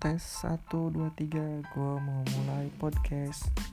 tes. 1 2 3 gue mau mulai podcast.